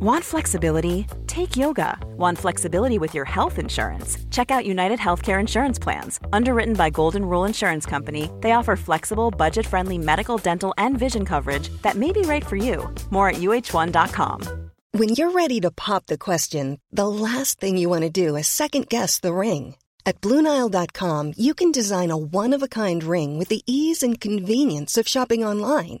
Want flexibility? Take yoga. Want flexibility with your health insurance? Check out United Healthcare Insurance Plans. Underwritten by Golden Rule Insurance Company, they offer flexible, budget friendly medical, dental, and vision coverage that may be right for you. More at uh1.com. When you're ready to pop the question, the last thing you want to do is second guess the ring. At Bluenile.com, you can design a one of a kind ring with the ease and convenience of shopping online.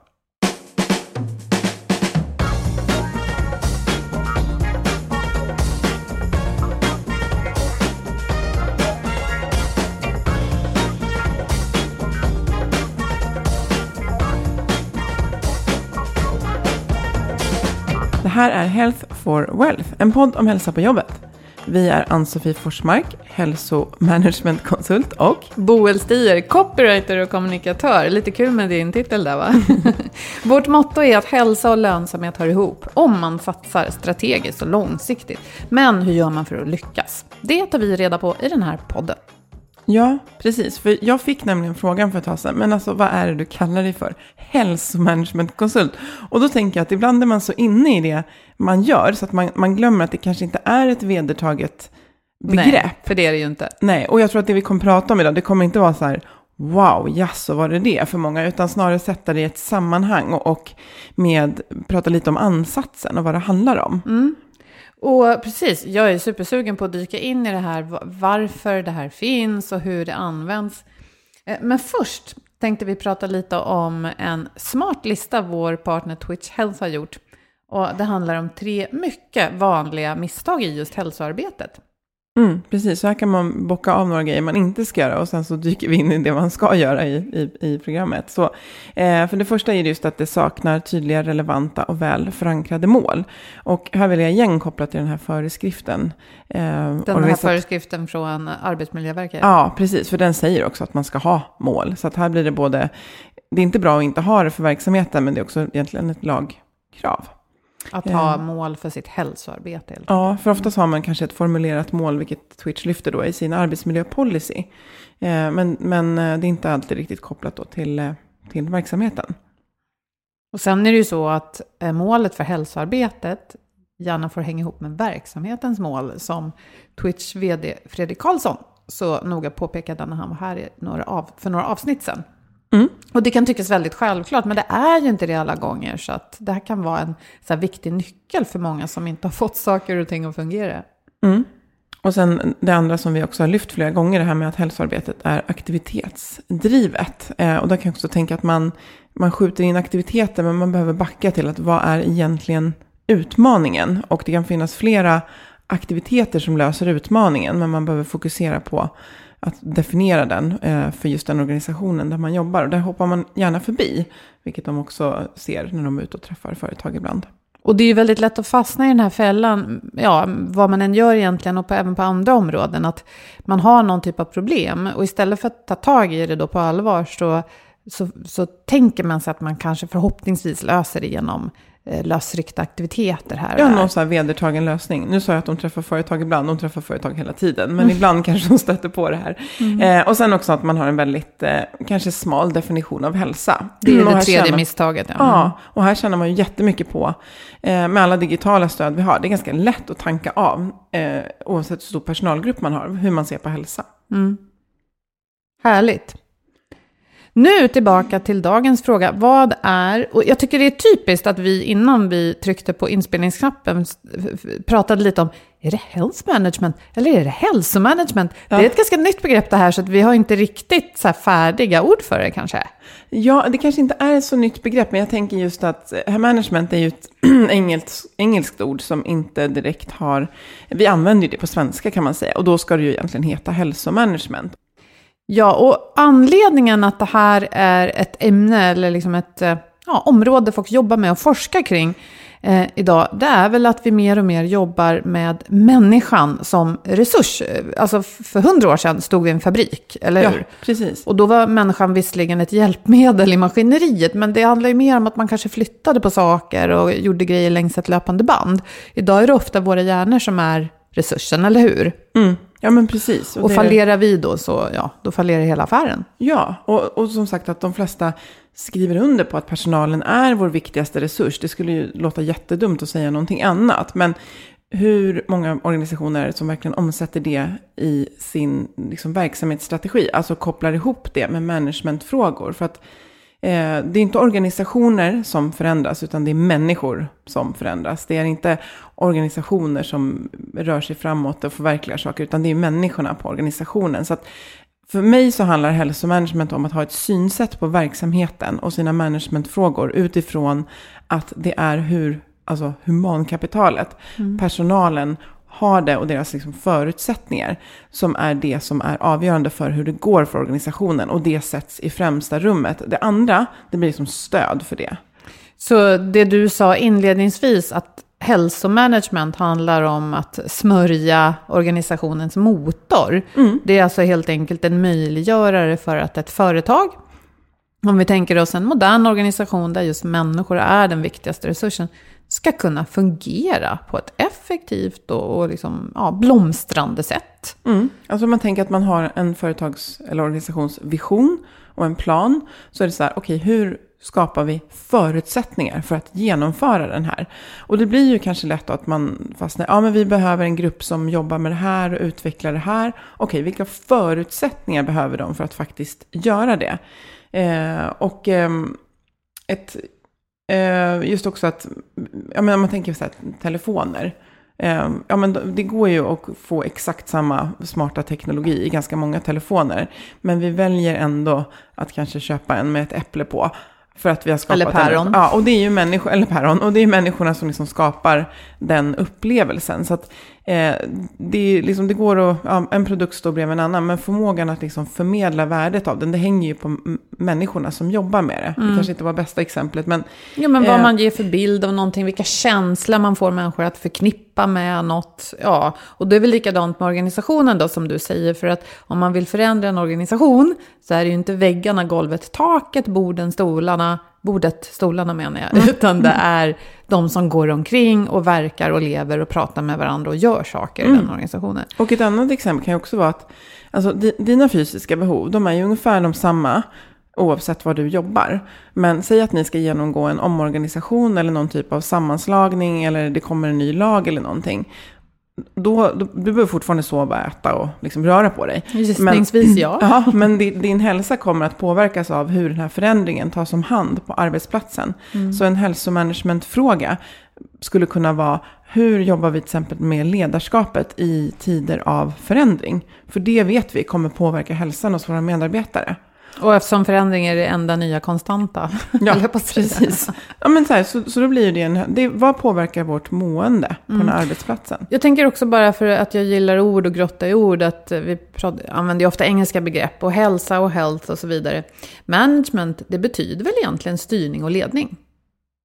Här är Health for Wealth, en podd om hälsa på jobbet. Vi är Ann-Sofie Forsmark, hälsomanagementkonsult och Boel Stier, copywriter och kommunikatör. Lite kul med din titel där va? Vårt motto är att hälsa och lönsamhet hör ihop om man satsar strategiskt och långsiktigt. Men hur gör man för att lyckas? Det tar vi reda på i den här podden. Ja, precis. För jag fick nämligen frågan för ett tag sedan, men alltså vad är det du kallar dig för? Hälsomanagementkonsult. Och då tänker jag att ibland är man så inne i det man gör, så att man, man glömmer att det kanske inte är ett vedertaget begrepp. Nej, för det är det ju inte. Nej, och jag tror att det vi kommer prata om idag, det kommer inte vara så här, wow, jaså var det det för många, utan snarare sätta det i ett sammanhang och, och med, prata lite om ansatsen och vad det handlar om. Mm. Och precis, jag är supersugen på att dyka in i det här, varför det här finns och hur det används. Eh, men först tänkte vi prata lite om en smart lista vår partner Twitch Health har gjort. Och det handlar om tre mycket vanliga misstag i just hälsoarbetet. Mm, precis, så här kan man bocka av några grejer man inte ska göra och sen så dyker vi in i det man ska göra i, i, i programmet. Så, eh, för det första är det just att det saknar tydliga, relevanta och väl förankrade mål. Och här vill jag igen koppla till den här föreskriften. Eh, Den här föreskriften från Arbetsmiljöverket. Ja, precis, för den säger också att man ska ha mål. Så att här blir det både, det är inte bra att inte ha det för verksamheten, men det är också egentligen ett lagkrav. Att ha mål för sitt hälsoarbete. Ja, för oftast har man kanske ett formulerat mål, vilket Twitch lyfter då i sin arbetsmiljöpolicy. Eh, men, men eh, det är inte alltid riktigt kopplat då till, eh, till verksamheten. Och sen är det ju så att eh, målet för hälsoarbetet gärna får hänga ihop med verksamhetens mål som Twitch vd Fredrik Karlsson så noga påpekade när han var här i några av, för några avsnitt sedan. Mm. Och det kan tyckas väldigt självklart, men det är ju inte det alla gånger. Så att det här kan vara en så här viktig nyckel för många som inte har fått saker och ting att fungera. Mm. Och sen det andra som vi också har lyft flera gånger, det här med att hälsoarbetet är aktivitetsdrivet. Eh, och där kan jag också tänka att man, man skjuter in aktiviteter, men man behöver backa till att vad är egentligen utmaningen? Och det kan finnas flera aktiviteter som löser utmaningen, men man behöver fokusera på att definiera den eh, för just den organisationen där man jobbar. Och där hoppar man gärna förbi, vilket de också ser när de är ute och träffar företag ibland. Och det är ju väldigt lätt att fastna i den här fällan, ja, vad man än gör egentligen och på, även på andra områden, att man har någon typ av problem och istället för att ta tag i det då på allvar så så, så tänker man sig att man kanske förhoppningsvis löser det genom eh, lösryckta aktiviteter här och Ja, där. någon så här vedertagen lösning. Nu sa jag att de träffar företag ibland, de träffar företag hela tiden. Men ibland kanske de stöter på det här. Eh, och sen också att man har en väldigt, eh, kanske smal definition av hälsa. Det är Mm, det tredje känner- misstaget. Ja. Ja, och här tjänar man ju jättemycket på eh, med alla digitala stöd vi har. Det är ganska lätt att tanka av, eh, oavsett hur stor personalgrupp man har, hur man ser på hälsa. Härligt. Nu tillbaka till dagens fråga. Vad är, och jag tycker det är typiskt att vi innan vi tryckte på inspelningsknappen pratade lite om, är det health management eller är det hälsomanagement? Det är ett ganska nytt begrepp det här så att vi har inte riktigt så färdiga ord för det kanske. Ja, det kanske inte är ett så nytt begrepp, men jag tänker just att eh, management är ju ett engelskt, engelskt ord som inte direkt har... Vi använder ju det på svenska kan man säga, och då ska det ju egentligen heta hälsomanagement. Ja, och anledningen att det här är ett ämne eller liksom ett eh, ja, område folk jobbar med och forskar kring eh, idag, det är väl att vi mer och mer jobbar med människan som resurs. Alltså för hundra år sedan stod vi i en fabrik, eller Ja, hur? precis. Och då var människan visserligen ett hjälpmedel i maskineriet, men det handlar ju mer om att man kanske flyttade på saker och gjorde grejer längs ett löpande band. Idag är det ofta våra hjärnor som är resursen, eller hur? Mm. Ja, men precis. Och det- fallerar vi då, så ja, då fallerar hela affären. Ja, och, och som sagt att de flesta skriver under på att personalen är vår viktigaste resurs. Det skulle ju låta jättedumt att säga någonting annat. Men hur många organisationer som verkligen omsätter det i sin liksom, verksamhetsstrategi? Alltså kopplar ihop det med managementfrågor. För att det är inte organisationer som förändras, utan det är människor som förändras. Det är inte organisationer som rör sig framåt och förverkligar saker, utan det är människorna på organisationen. Så att för mig så handlar hälsomanagement om att ha ett synsätt på verksamheten och sina managementfrågor utifrån att det är hur, alltså humankapitalet, personalen har det och deras liksom förutsättningar som är det som är avgörande för hur det går för organisationen och det sätts i främsta rummet. Det andra, det blir liksom stöd för det. Så det du sa inledningsvis, att hälsomanagement handlar om att smörja organisationens motor. Det är alltså helt enkelt en möjliggörare för att ett företag, om vi tänker oss en modern organisation där just människor är den viktigaste resursen, ska kunna fungera på ett effektivt och, och liksom, ja, blomstrande sätt. Mm. Alltså om man tänker att man har en företags eller organisationsvision och en plan. Så är det så här, okej hur skapar vi förutsättningar för att genomföra den här? Och det blir ju kanske lätt då att man fastnar, ja men vi behöver en grupp som jobbar med det här och utvecklar det här. Okej, vilka förutsättningar behöver de för att faktiskt göra det? Eh, och eh, ett, just också att, ja men om man tänker så här, telefoner. Eh, Ja, men det går ju att få exakt samma smarta teknologi i ganska många telefoner. Men vi väljer ändå att kanske köpa en med ett äpple på. För att vi har skapat Eller päron. En, ja, och det är ju människor, eller päron. Och det är människorna som liksom skapar den upplevelsen. Så att eh, det, liksom, det går att, ja, en produkt står bredvid en annan. Men förmågan att liksom förmedla värdet av den, det hänger ju på människorna som jobbar med det. Mm. Det kanske inte var bästa exemplet, men Ja, men vad Eh. man ger för bild av någonting, vilka känslor man får människor att förknippa med något. Ja, och det är väl likadant med organisationen då, som du säger. För att om man vill förändra en organisation så är det ju inte väggarna, golvet, taket, borden, stolarna, bordet, stolarna menar jag. Utan det är de som går omkring och verkar och lever och pratar med varandra och gör saker i den organisationen. Och ett annat exempel kan ju också vara att alltså, di- dina fysiska behov, de är ju ungefär de samma oavsett var du jobbar. Men säg att ni ska genomgå en omorganisation eller någon typ av sammanslagning eller det kommer en ny lag eller någonting. Då, då, du behöver fortfarande sova, äta och liksom röra på dig. Gissningsvis ja. Ja, men din, din hälsa kommer att påverkas av hur den här förändringen tas om hand på arbetsplatsen. Så en hälsomanagementfråga skulle kunna vara hur jobbar vi till exempel med ledarskapet i tider av förändring? För det vet vi kommer påverka hälsan hos våra medarbetare. Och eftersom förändring är det enda nya konstanta. Ja, precis. Ja, men så, här, så, så då blir det en... Det, vad påverkar vårt mående på den här arbetsplatsen? Jag tänker också bara för att jag gillar ord och grotta i ord, att vi pratar, använder ju ofta engelska begrepp och hälsa och health och så vidare. Management, det betyder väl egentligen styrning och ledning?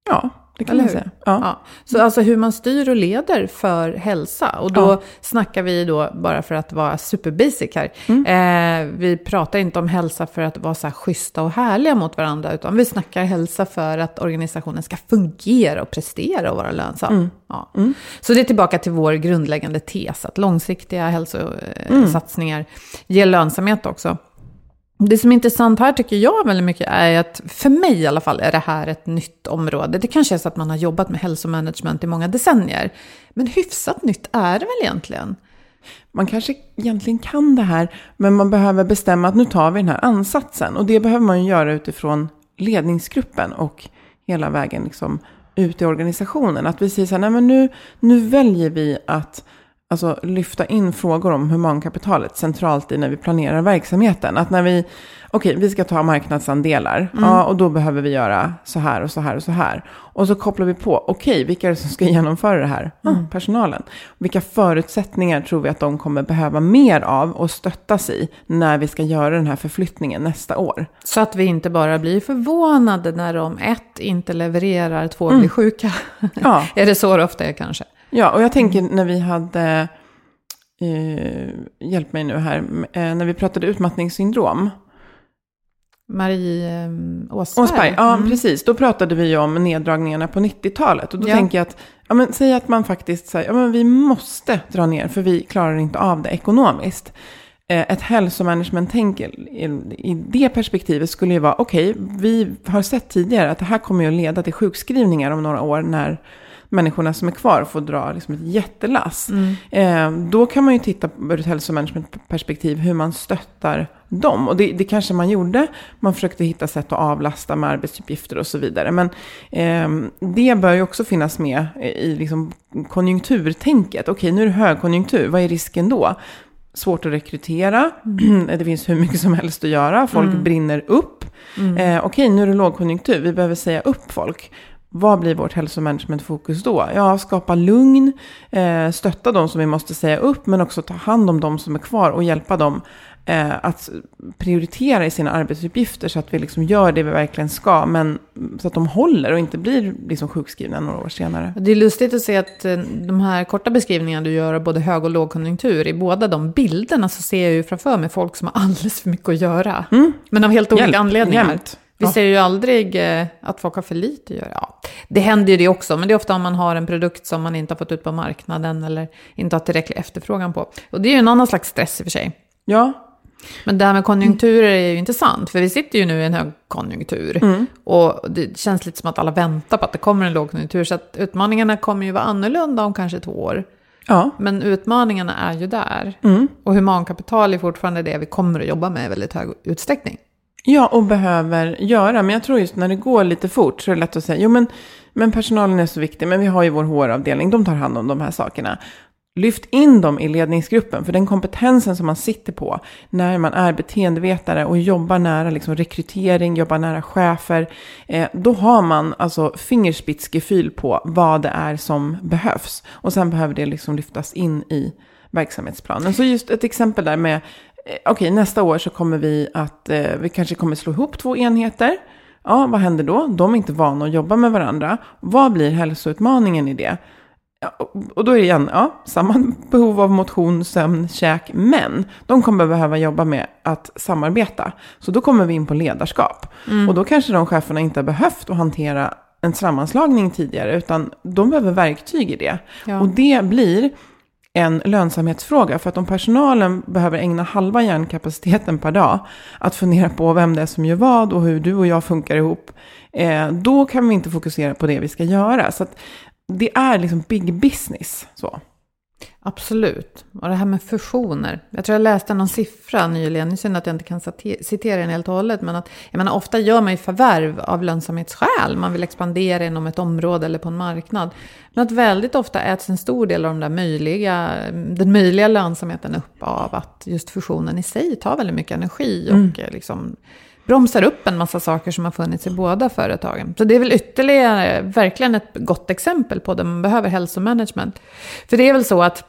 Ja, det kan man säga. Ja. Ja. Så alltså hur man styr och leder för hälsa. Och då Ja. snackar vi då, bara för att vara superbasic här, eh, vi pratar inte om hälsa för att vara så här schyssta och härliga mot varandra, utan vi snackar hälsa för att organisationen ska fungera och prestera och vara lönsam. Ja. Så det är tillbaka till vår grundläggande tes, att långsiktiga hälsosatsningar ger lönsamhet också. Det som är intressant här tycker jag väldigt mycket är att, för mig i alla fall, är det här ett nytt område. Det kanske är så att man har jobbat med hälsomanagement i många decennier. Men hyfsat nytt är det väl egentligen? Man kanske egentligen kan det här, men man behöver bestämma att nu tar vi den här ansatsen. Och det behöver man ju göra utifrån ledningsgruppen och hela vägen liksom ut i organisationen. Att vi säger så här, nej men nu, nu väljer vi att alltså, lyfta in frågor om humankapitalet centralt i när vi planerar verksamheten. Att när vi, okej, vi ska ta marknadsandelar. Ja, och då behöver vi göra så här och så här och så här. Och så kopplar vi på, okej, vilka är det som ska genomföra det här? Ja, personalen. Vilka förutsättningar tror vi att de kommer behöva mer av och stöttas i när vi ska göra den här förflyttningen nästa år? Så att vi inte bara blir förvånade när de ett, inte levererar, två, blir sjuka. Ja. är det så ofta är kanske? Ja, och jag tänker när vi hade, eh, hjälp mig nu här, eh, när vi pratade utmattningssyndrom. Marie eh, Åsberg. Åsberg, ja Mm. precis. Då pratade vi om neddragningarna på 90-talet. Och då Ja. tänker jag att, ja men säg att man faktiskt säger, ja men vi måste dra ner för vi klarar inte av det ekonomiskt. Eh, Ett hälsomanagement-tänk i i det perspektivet skulle ju vara, okej, vi har sett tidigare att det här kommer ju att leda till sjukskrivningar om några år när människorna som är kvar får dra liksom ett jättelass. Eh, då kan man ju titta ur ett hälsomanagement-perspektiv hur man stöttar dem. Och det, det kanske man gjorde. Man försökte hitta sätt att avlasta med arbetsuppgifter och så vidare. Men eh, det bör ju också finnas med i liksom konjunkturtänket. Okej, nu är det högkonjunktur. Vad är risken då? Svårt att rekrytera. det finns hur mycket som helst att göra. Folk brinner upp. Eh, Okej, nu är det lågkonjunktur. Vi behöver säga upp folk. Vad blir vårt hälsomanagementfokus då? Ja, skapa lugn, eh, stötta de som vi måste säga upp, men också ta hand om de som är kvar och hjälpa dem eh, att prioritera i sina arbetsuppgifter så att vi liksom gör det vi verkligen ska, men så att de håller och inte blir liksom sjukskrivna några år senare. Det är lustigt att se att eh, de här korta beskrivningarna du gör av både hög och lågkonjunktur, i båda de bilderna så ser jag ju framför mig folk som har alldeles för mycket att göra. Men av helt olika Hjälp, anledningar. jämt. Vi Ja. ser ju aldrig eh, att folk har för lite att göra. Ja, det händer ju det också, men det är ofta om man har en produkt som man inte har fått ut på marknaden eller inte har tillräcklig efterfrågan på. Och det är ju en annan slags stress i och för sig. Ja, Men det här med konjunkturer är ju intressant, för vi sitter ju nu i en högkonjunktur. Och det känns lite som att alla väntar på att det kommer en lågkonjunktur, så att utmaningarna kommer ju vara annorlunda om kanske två år. ja, Men utmaningarna är ju där. Och humankapital är fortfarande det vi kommer att jobba med i väldigt hög utsträckning. Ja, och behöver göra. Men jag tror just när det går lite fort så är det lätt att säga, jo men, men personalen är så viktig, men vi har ju vår HR-avdelning, de tar hand om de här sakerna. Lyft in dem i ledningsgruppen, för den kompetensen som man sitter på när man är beteendevetare och jobbar nära liksom, rekrytering, jobbar nära chefer, eh, då har man alltså fingerspitzgefühl på vad det är som behövs. Och sen behöver det liksom lyftas in i verksamhetsplanen. Så just ett exempel där med Eh, Okej, nästa år så kommer vi att, eh, vi kanske kommer slå ihop två enheter. Ja, vad händer då? De är inte vana att jobba med varandra. Vad blir hälsoutmaningen i det? Ja, och- då är det igen, ja, samma behov av motion, sömn, käk, men de kommer behöva jobba med att samarbeta. Så då kommer vi in på ledarskap. Och då kanske de cheferna inte har behövt att hantera en sammanslagning tidigare, utan de behöver verktyg i det. Ja. Och det blir en lönsamhetsfråga. För att om personalen behöver ägna halva hjärnkapaciteten per dag att fundera på vem det är som gör vad och hur du och jag funkar ihop, eh, då kan vi inte fokusera på det vi ska göra. Så att det är liksom big business. Så. Absolut. Och det här med fusioner. Jag tror jag läste någon siffra nyligen, det är synd att jag inte kan cite- citera den helt och hållet, men att jag menar, ofta gör man ju förvärv av lönsamhetsskäl. Man vill expandera inom ett område eller på en marknad. Men att väldigt ofta äts en stor del av de där möjliga, den möjliga lönsamheten upp av att just fusionen i sig tar väldigt mycket energi och eh, liksom bromsar upp en massa saker som har funnits i båda företagen. Så det är väl ytterligare, verkligen ett gott exempel på där man behöver hälsomanagement. För det är väl så att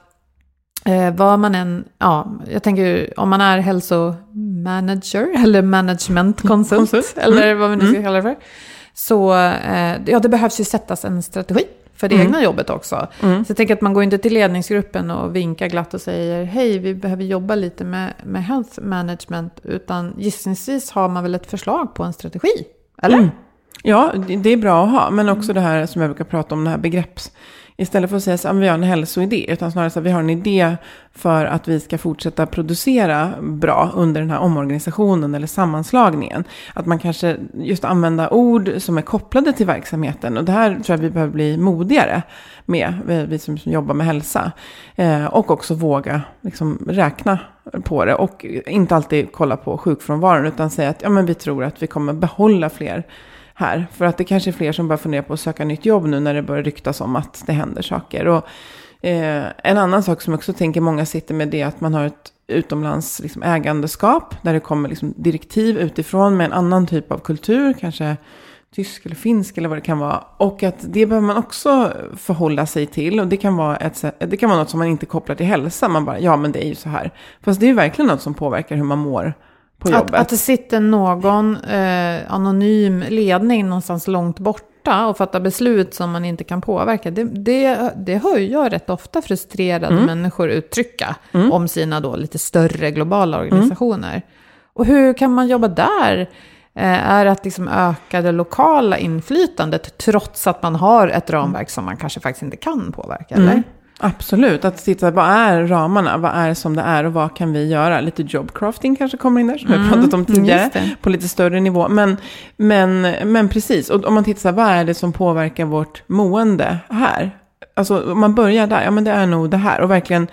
Eh, vad man än, ja, jag tänker om man är hälsomanager eller managementkonsult Konsult. eller vad vi nu ska kalla det för. Så eh, ja, det behövs ju sättas en strategi för det Mm. egna jobbet också. Så jag tänker att man går inte till ledningsgruppen och vinkar glatt och säger hej, vi behöver jobba lite med, med health management. Utan gissningsvis har man väl ett förslag på en strategi? Eller? Ja, det är bra att ha. Men också det här som jag brukar prata om, det här begrepps... Istället för att säga att vi har en hälsoidé, utan snarare så att vi har en idé för att vi ska fortsätta producera bra under den här omorganisationen eller sammanslagningen. Att man kanske just använda ord som är kopplade till verksamheten. Och det här tror jag vi behöver bli modigare med, vi vi som som jobbar med hälsa. Eh, och också våga liksom, räkna på det. Och inte alltid kolla på sjukfrånvaron, utan säga att ja, men vi tror att vi kommer behålla fler här. För att det kanske är fler som börjar fundera på att söka nytt jobb nu när det börjar ryktas om att det händer saker. Och, eh, en annan sak som jag också tänker många sitter med det är att man har ett utomlands liksom, ägandeskap. Där det kommer liksom, direktiv utifrån med en annan typ av kultur. Kanske tysk eller finsk eller vad det kan vara. Och att det behöver man också förhålla sig till. Och det kan vara, ett, sätt- det kan vara något som man inte kopplar till hälsa. Man bara, ja men det är ju så här. Fast det är ju verkligen något som påverkar hur man mår på jobbet. Att, att det sitter någon eh, anonym ledning någonstans långt borta och fattar beslut som man inte kan påverka. Det, det, det hör jag rätt ofta frustrerade människor uttrycka om sina då lite större globala organisationer. Och hur kan man jobba där? Eh, är att liksom öka det lokala inflytandet trots att man har ett ramverk som man kanske faktiskt inte kan påverka? Eller? Absolut, att titta vad är ramarna, vad är som det är och vad kan vi göra? Lite jobcrafting kanske kommer in där, som vi har pratat om tidigare, det. på lite större nivå. Men, men, men precis, och om man tittar vad är det som påverkar vårt mående här? Alltså om man börjar där, ja men det är nog det här. Och verkligen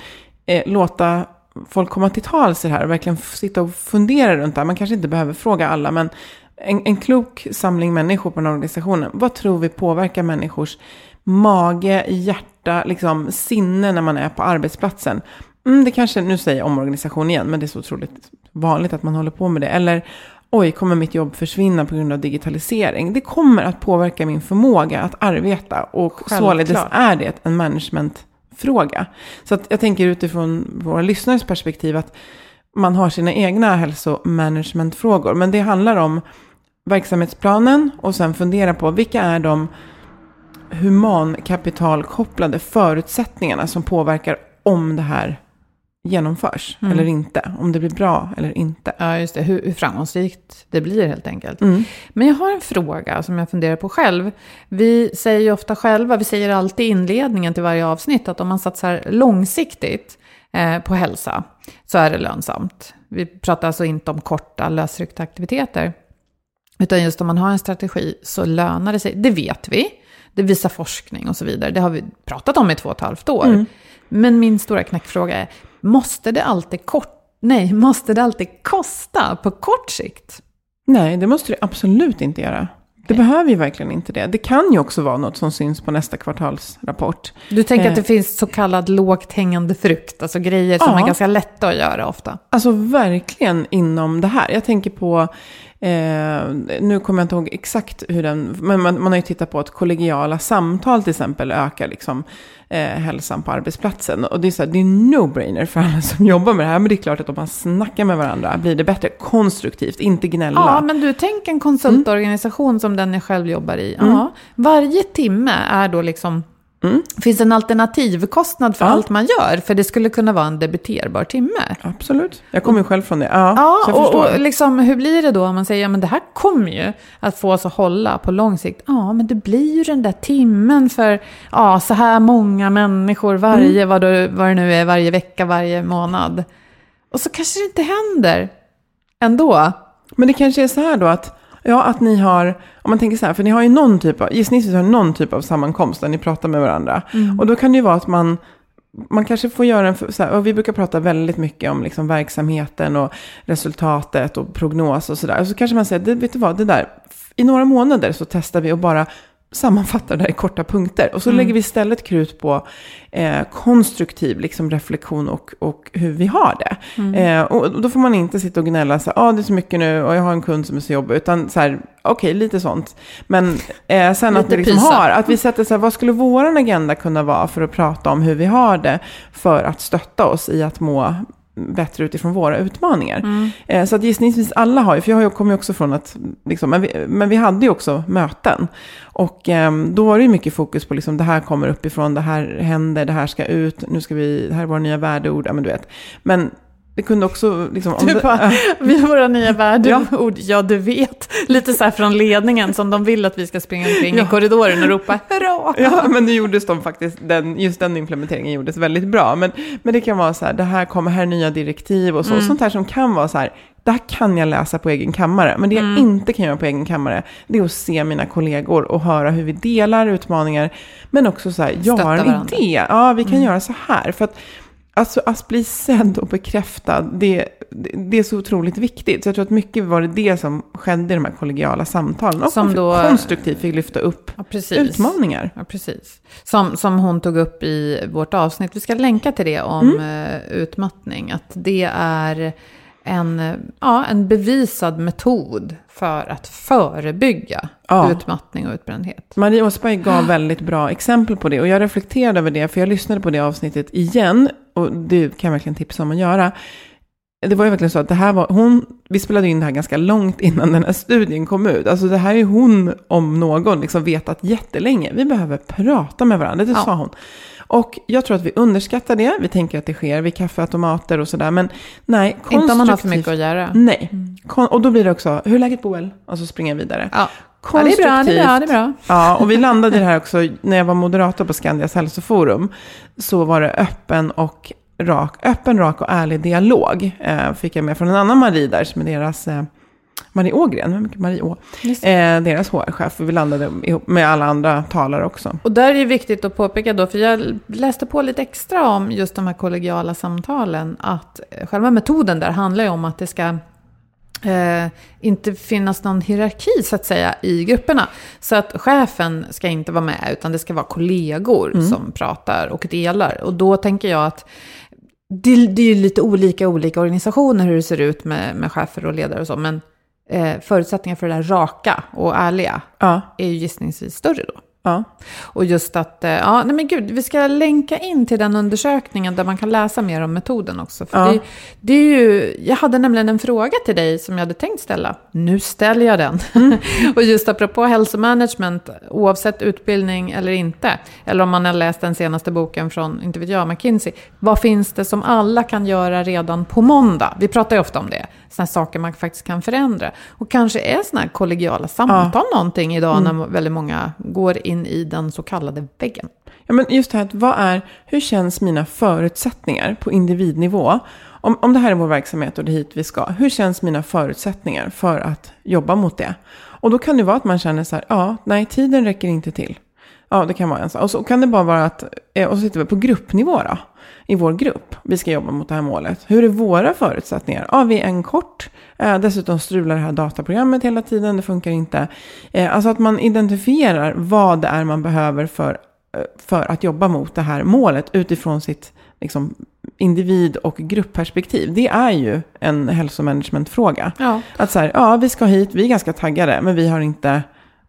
eh, låta folk komma till tals i det här och verkligen sitta och fundera runt det här. Man kanske inte behöver fråga alla, men en, en klok samling människor på den här organisationen. Vad tror vi påverkar människors mage, hjärta, liksom sinne när man är på arbetsplatsen? Mm, det kanske, nu säger jag omorganisation igen, men det är så otroligt vanligt att man håller på med det. Eller, oj, kommer mitt jobb försvinna på grund av digitalisering? Det kommer att påverka min förmåga att arbeta och Självklart. således är det en managementfråga. Så att jag tänker utifrån våra lyssnares perspektiv att man har sina egna hälsomanagementfrågor. Men det handlar om verksamhetsplanen och sen fundera på vilka är de humankapitalkopplade förutsättningarna som påverkar om det här genomförs eller inte. Om det blir bra eller inte. Ja, just det. Hur, hur framgångsrikt det blir helt enkelt. Mm. Men jag har en fråga som jag funderar på själv. Vi säger ju ofta själva, vi säger alltid i inledningen till varje avsnitt att om man satsar långsiktigt på hälsa så är det lönsamt. Vi pratar alltså inte om korta lösryckta aktiviteter. Utan just om man har en strategi så lönar det sig. Det vet vi. Det visar forskning och så vidare. Det har vi pratat om i två och ett halvt år. Men min stora knäckfråga är, måste det alltid kort, nej, måste det alltid kosta på kort sikt? Nej, det måste det absolut inte göra. Det behöver ju verkligen inte det. Det kan ju också vara något som syns på nästa kvartalsrapport. Du tänker Eh. att det finns så kallad lågt hängande frukt, alltså grejer som Ja. är ganska lätta att göra ofta. Alltså verkligen inom det här. Jag tänker på, eh, nu kommer jag inte ihåg exakt hur den, men man, man har ju tittat på att kollegiala samtal till exempel ökar liksom eh, hälsan på arbetsplatsen. Och det är så här, det är no-brainer för alla som jobbar med det här. Men det är klart att om man snackar med varandra blir det bättre konstruktivt, inte gnälla. Ja, men du, tänk en konsultorganisation som den jag själv jobbar i. Mm. Varje timme är då liksom... Finns en alternativkostnad för Ja. allt man gör? För det skulle kunna vara en debiterbar timme. Absolut. Jag kommer ju själv från det. Ja, Ja, och, och liksom, hur blir det då om man säger ja, men det här kommer ju att få oss att hålla på lång sikt? Ja, men det blir ju den där timmen för ja, så här många människor varje, Mm. vad, det, vad det nu är, varje vecka, varje månad. Och så kanske det inte händer ändå. Men det kanske är så här då att, ja, att ni har, om man tänker så här, för ni har ju någon typ av, gissningsvis har någon typ av sammankomst där ni pratar med varandra. Och då kan det ju vara att man, man kanske får göra en, så här, vi brukar prata väldigt mycket om liksom verksamheten och resultatet och prognos och sådär. Och så kanske man säger, det, vet du vad, det där, i några månader så testar vi och bara sammanfattar det här i korta punkter. Och så lägger vi istället krut på eh, konstruktiv liksom, reflektion och, och hur vi har det. Eh, och då får man inte sitta och gnälla så här, ah, det är så mycket nu och jag har en kund som är så jobbig. Utan så här, okej, lite sånt. Men eh, sen att vi liksom har, att vi sätter så här, vad skulle våran agenda kunna vara för att prata om hur vi har det? För att stötta oss i att må bättre utifrån våra utmaningar. Eh, så att gissningsvis alla har ju, för jag kommer ju också från att, liksom, men, vi, men vi hade ju också möten. Och eh, då var det ju mycket fokus på liksom, det här kommer uppifrån, det här händer, det här ska ut, nu ska vi, det här är våra nya värdeord, ja men du vet. Men det kunde också... Liksom, om Du bara, vi har våra nya värdeord, Ja. du vet. Lite så här från ledningen som de vill att vi ska springa omkring Ja. i korridoren och ropa hurra. Ja, men nu gjordes de faktiskt, den, just den implementeringen gjordes väldigt bra. Men, men det kan vara så här, det här kommer, här är nya direktiv och så. Sånt här som kan vara så här, det här kan jag läsa på egen kammare. Men det jag inte kan göra på egen kammare, det är att se mina kollegor och höra hur vi delar utmaningar. Men också så här, jag har en idé, ja vi kan göra så här. För att Alltså att bli sedd och bekräftad, det, det, det är så otroligt viktigt. Så jag tror att mycket var det det som skedde i de här kollegiala samtalen. Och Som då- konstruktivt fick lyfta upp Ja, utmaningar. Ja, precis. Som, som hon tog upp i vårt avsnitt. Vi ska länka till det om Mm. eh, utmattning. Att det är en, ja, en bevisad metod för att förebygga Ja. utmattning och utbrändhet. Marie Åsberg gav väldigt bra exempel på det och jag reflekterade över det för jag lyssnade på det avsnittet igen och det kan jag verkligen tipsa om att göra. Det var ju verkligen så att det här var, hon, vi spelade in det här ganska långt innan den här studien kom ut. Alltså det här är hon om någon liksom vetat jättelänge. Vi behöver prata med varandra, det Ja. sa hon. Och jag tror att vi underskattar det. Vi tänker att det sker vid kaffeautomater och sådär. Men nej, Inte om man har för konstruktivt- mycket att göra. Nej. Kon- och då blir det också, hur är läget Boel? Och så springer jag vidare. Ja. Ja, det är bra, det är bra, det är bra. Ja, och vi landade i det här också när jag var moderator på Skandias hälsoforum. Så var det öppen och rak, öppen, rak och ärlig dialog. Eh, fick jag med från en annan Marie där som är deras, eh, Marie Ågren, Marie Å? Eh, deras HR-chef. Och vi landade ihop med alla andra talare också. Och där är det viktigt att påpeka då, för jag läste på lite extra om just de här kollegiala samtalen, att själva metoden där handlar ju om att det ska eh, inte finnas någon hierarki så att säga i grupperna. Så att chefen ska inte vara med, utan det ska vara kollegor som pratar och delar. Och då tänker jag att det, det är ju lite olika olika organisationer hur det ser ut med, med chefer och ledare och så, men eh, förutsättningar för det där raka och ärliga Ja, är ju gissningsvis större då. Ja. Och just att, eh, ja, nej men gud, vi ska länka in till den undersökningen där man kan läsa mer om metoden också. För Ja. det, det är ju, jag hade nämligen en fråga till dig som jag hade tänkt ställa. Nu ställer jag den. Mm. och just apropå hälsomanagement, oavsett utbildning eller inte, eller om man har läst den senaste boken från, inte vet jag, McKinsey. Vad finns det som alla kan göra redan på måndag? Vi pratar ju ofta om det. Sådana saker man faktiskt kan förändra. Och kanske är sådana här kollegiala samtal någonting idag Mm. när väldigt många går in i den så kallade väggen. Ja, men just det här, att vad är, hur känns mina förutsättningar på individnivå? Om, om det här är vår verksamhet och det är hit vi ska, hur känns mina förutsättningar för att jobba mot det? Och då kan det vara att man känner så här, ja, nej, tiden räcker inte till. Ja, det kan vara en sak. Och så kan det bara vara att, eh, och så sitter vi på gruppnivå då, i vår grupp. Vi ska jobba mot det här målet. Hur är våra förutsättningar? Ja, vi är en kort. Eh, dessutom strular det här dataprogrammet hela tiden, det funkar inte. Eh, alltså att man identifierar vad det är man behöver för, för att jobba mot det här målet utifrån sitt liksom, individ och gruppperspektiv. Det är ju en hälsomanagementfråga. Ja. Att så här, ja vi ska hit, vi är ganska taggade, men vi har inte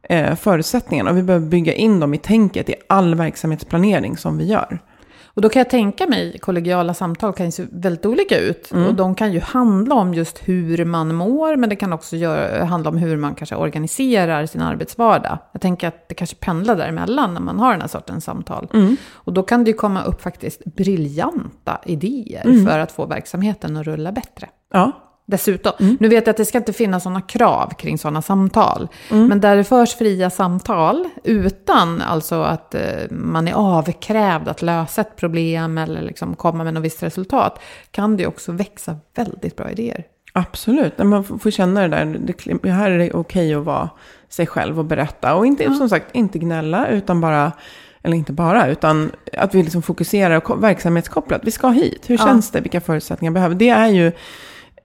eh, förutsättningarna. Och vi behöver bygga in dem i tänket i all verksamhetsplanering som vi gör. Och då kan jag tänka mig, kollegiala samtal kan ju se väldigt olika ut. Mm. Och de kan ju handla om just hur man mår, men det kan också göra, handla om hur man kanske organiserar sin arbetsvardag. Jag tänker att det kanske pendlar däremellan när man har den här sortens samtal. Mm. Och då kan det ju komma upp faktiskt briljanta idéer Mm. för att få verksamheten att rulla bättre. Ja, Dessutom, Mm. nu vet jag att det ska inte finnas sådana krav kring sådana samtal. Men där det förs fria samtal utan alltså att eh, man är avkrävd att lösa ett problem eller liksom komma med något visst resultat kan det också växa väldigt bra idéer. absolut. Man får känna det där, det, här är det okej att vara sig själv och berätta. Och inte, som sagt, inte gnälla, utan bara, eller inte bara, utan att vi liksom fokuserar verksamhetskopplat. Vi ska hit, hur Ja. känns det, vilka förutsättningar behöver Det är ju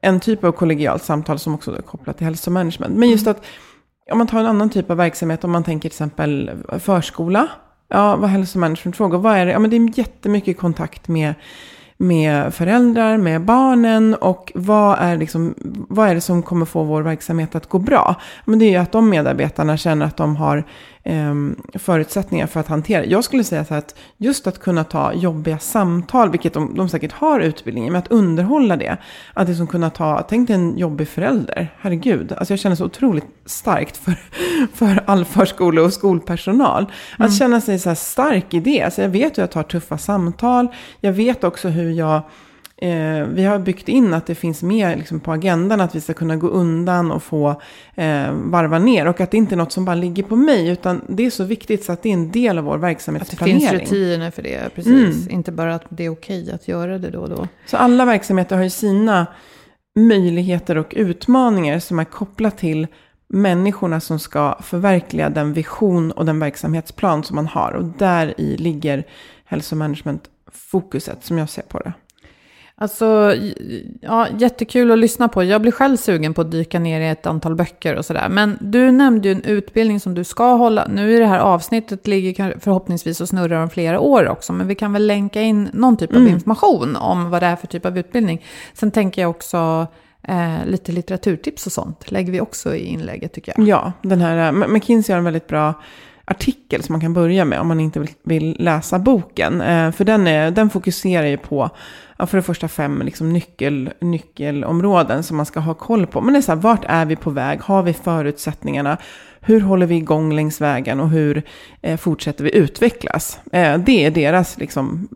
en typ av kollegialt samtal som också är kopplat till hälsomanagement. Men just att om man tar en annan typ av verksamhet, om man tänker till exempel förskola. Ja, vad hälsomanagementfrågor, vad är det? Ja, men det är jättemycket kontakt med, med föräldrar, med barnen och vad är, liksom, vad är det som kommer få vår verksamhet att gå bra? Men det är ju att de medarbetarna känner att de har förutsättningar för att hantera. Jag skulle säga så att just att kunna ta jobbiga samtal, vilket de, de säkert har utbildning i, men att underhålla det. Att liksom kunna ta, tänk dig en jobbig förälder, herregud. Alltså jag känner så otroligt starkt för, för all förskole och skolpersonal. Mm. Att känna sig så stark i det. Alltså jag vet hur jag tar tuffa samtal. Jag vet också hur jag Eh, vi har byggt in att det finns med liksom, på agendan att vi ska kunna gå undan och få eh, varva ner. Och att det inte är något som bara ligger på mig, utan det är så viktigt så att det är en del av vår verksamhetsplanering. Att det finns rutiner för det, precis. Mm. Inte bara att det är okej att göra det då och då. Så alla verksamheter har ju sina möjligheter och utmaningar som är kopplat till människorna som ska förverkliga den vision och den verksamhetsplan som man har. Och där i ligger hälsomanagement fokuset som jag ser på det. Alltså, ja, jättekul att lyssna på. Jag blir själv sugen på att dyka ner i ett antal böcker och sådär. Men du nämnde ju en utbildning som du ska hålla. Nu i det här avsnittet ligger förhoppningsvis och snurrar om flera år också. Men vi kan väl länka in någon typ av mm. information om vad det är för typ av utbildning. Sen tänker jag också eh, lite litteraturtips och sånt. Lägger vi också i inlägget tycker jag. Ja, den här, eh, McKinsey har en väldigt bra artikel som man kan börja med om man inte vill, läsa boken. Eh, för den, är, den fokuserar ju på ja, för det första fem liksom, nyckel, nyckelområden som man ska ha koll på. Men det är så här, vart är vi på väg? Har vi förutsättningarna? Hur håller vi igång längs vägen och hur eh, fortsätter vi utvecklas? Eh, det är deras liksom,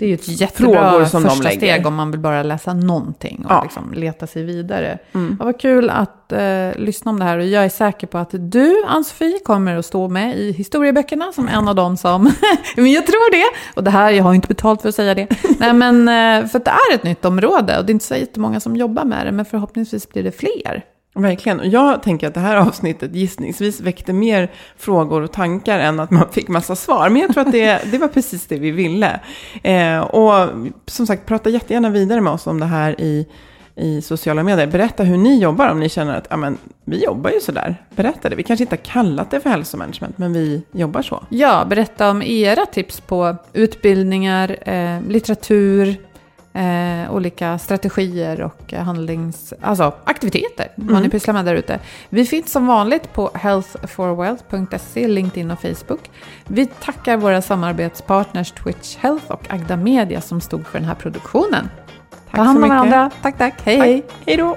det är ju ett jättebra som första steg om man vill bara läsa någonting och ja. liksom leta sig vidare. Mm. Ja, vad kul att eh, lyssna om det här och jag är säker på att du, Ann-Sofie, kommer att stå med i historieböckerna som en av dem som, men jag tror det, och det här, jag har inte betalt för att säga det, nej men eh, för att det är ett nytt område och det är inte så jättemånga som jobbar med det, men förhoppningsvis blir det fler. Verkligen. Och jag tänker att det här avsnittet gissningsvis väckte mer frågor och tankar än att man fick massa svar. Men jag tror att det, det var precis det vi ville. Eh, och som sagt, prata jättegärna vidare med oss om det här i, i sociala medier. Berätta hur ni jobbar om ni känner att amen, vi jobbar ju sådär. Berätta det. Vi kanske inte har kallat det för hälsomanagement, men vi jobbar så. Ja, berätta om era tips på utbildningar, eh, litteratur, eh, olika strategier och handlings, alltså aktiviteter, mm. vad ni pysslar med där ute. Vi finns som vanligt på healthforwealth.se, LinkedIn och Facebook. Vi tackar våra samarbetspartners Twitch Health och Agda Media som stod för den här produktionen. Tack Ta hand om varandra. Tack, tack. Hej, tack. hej. Hej då.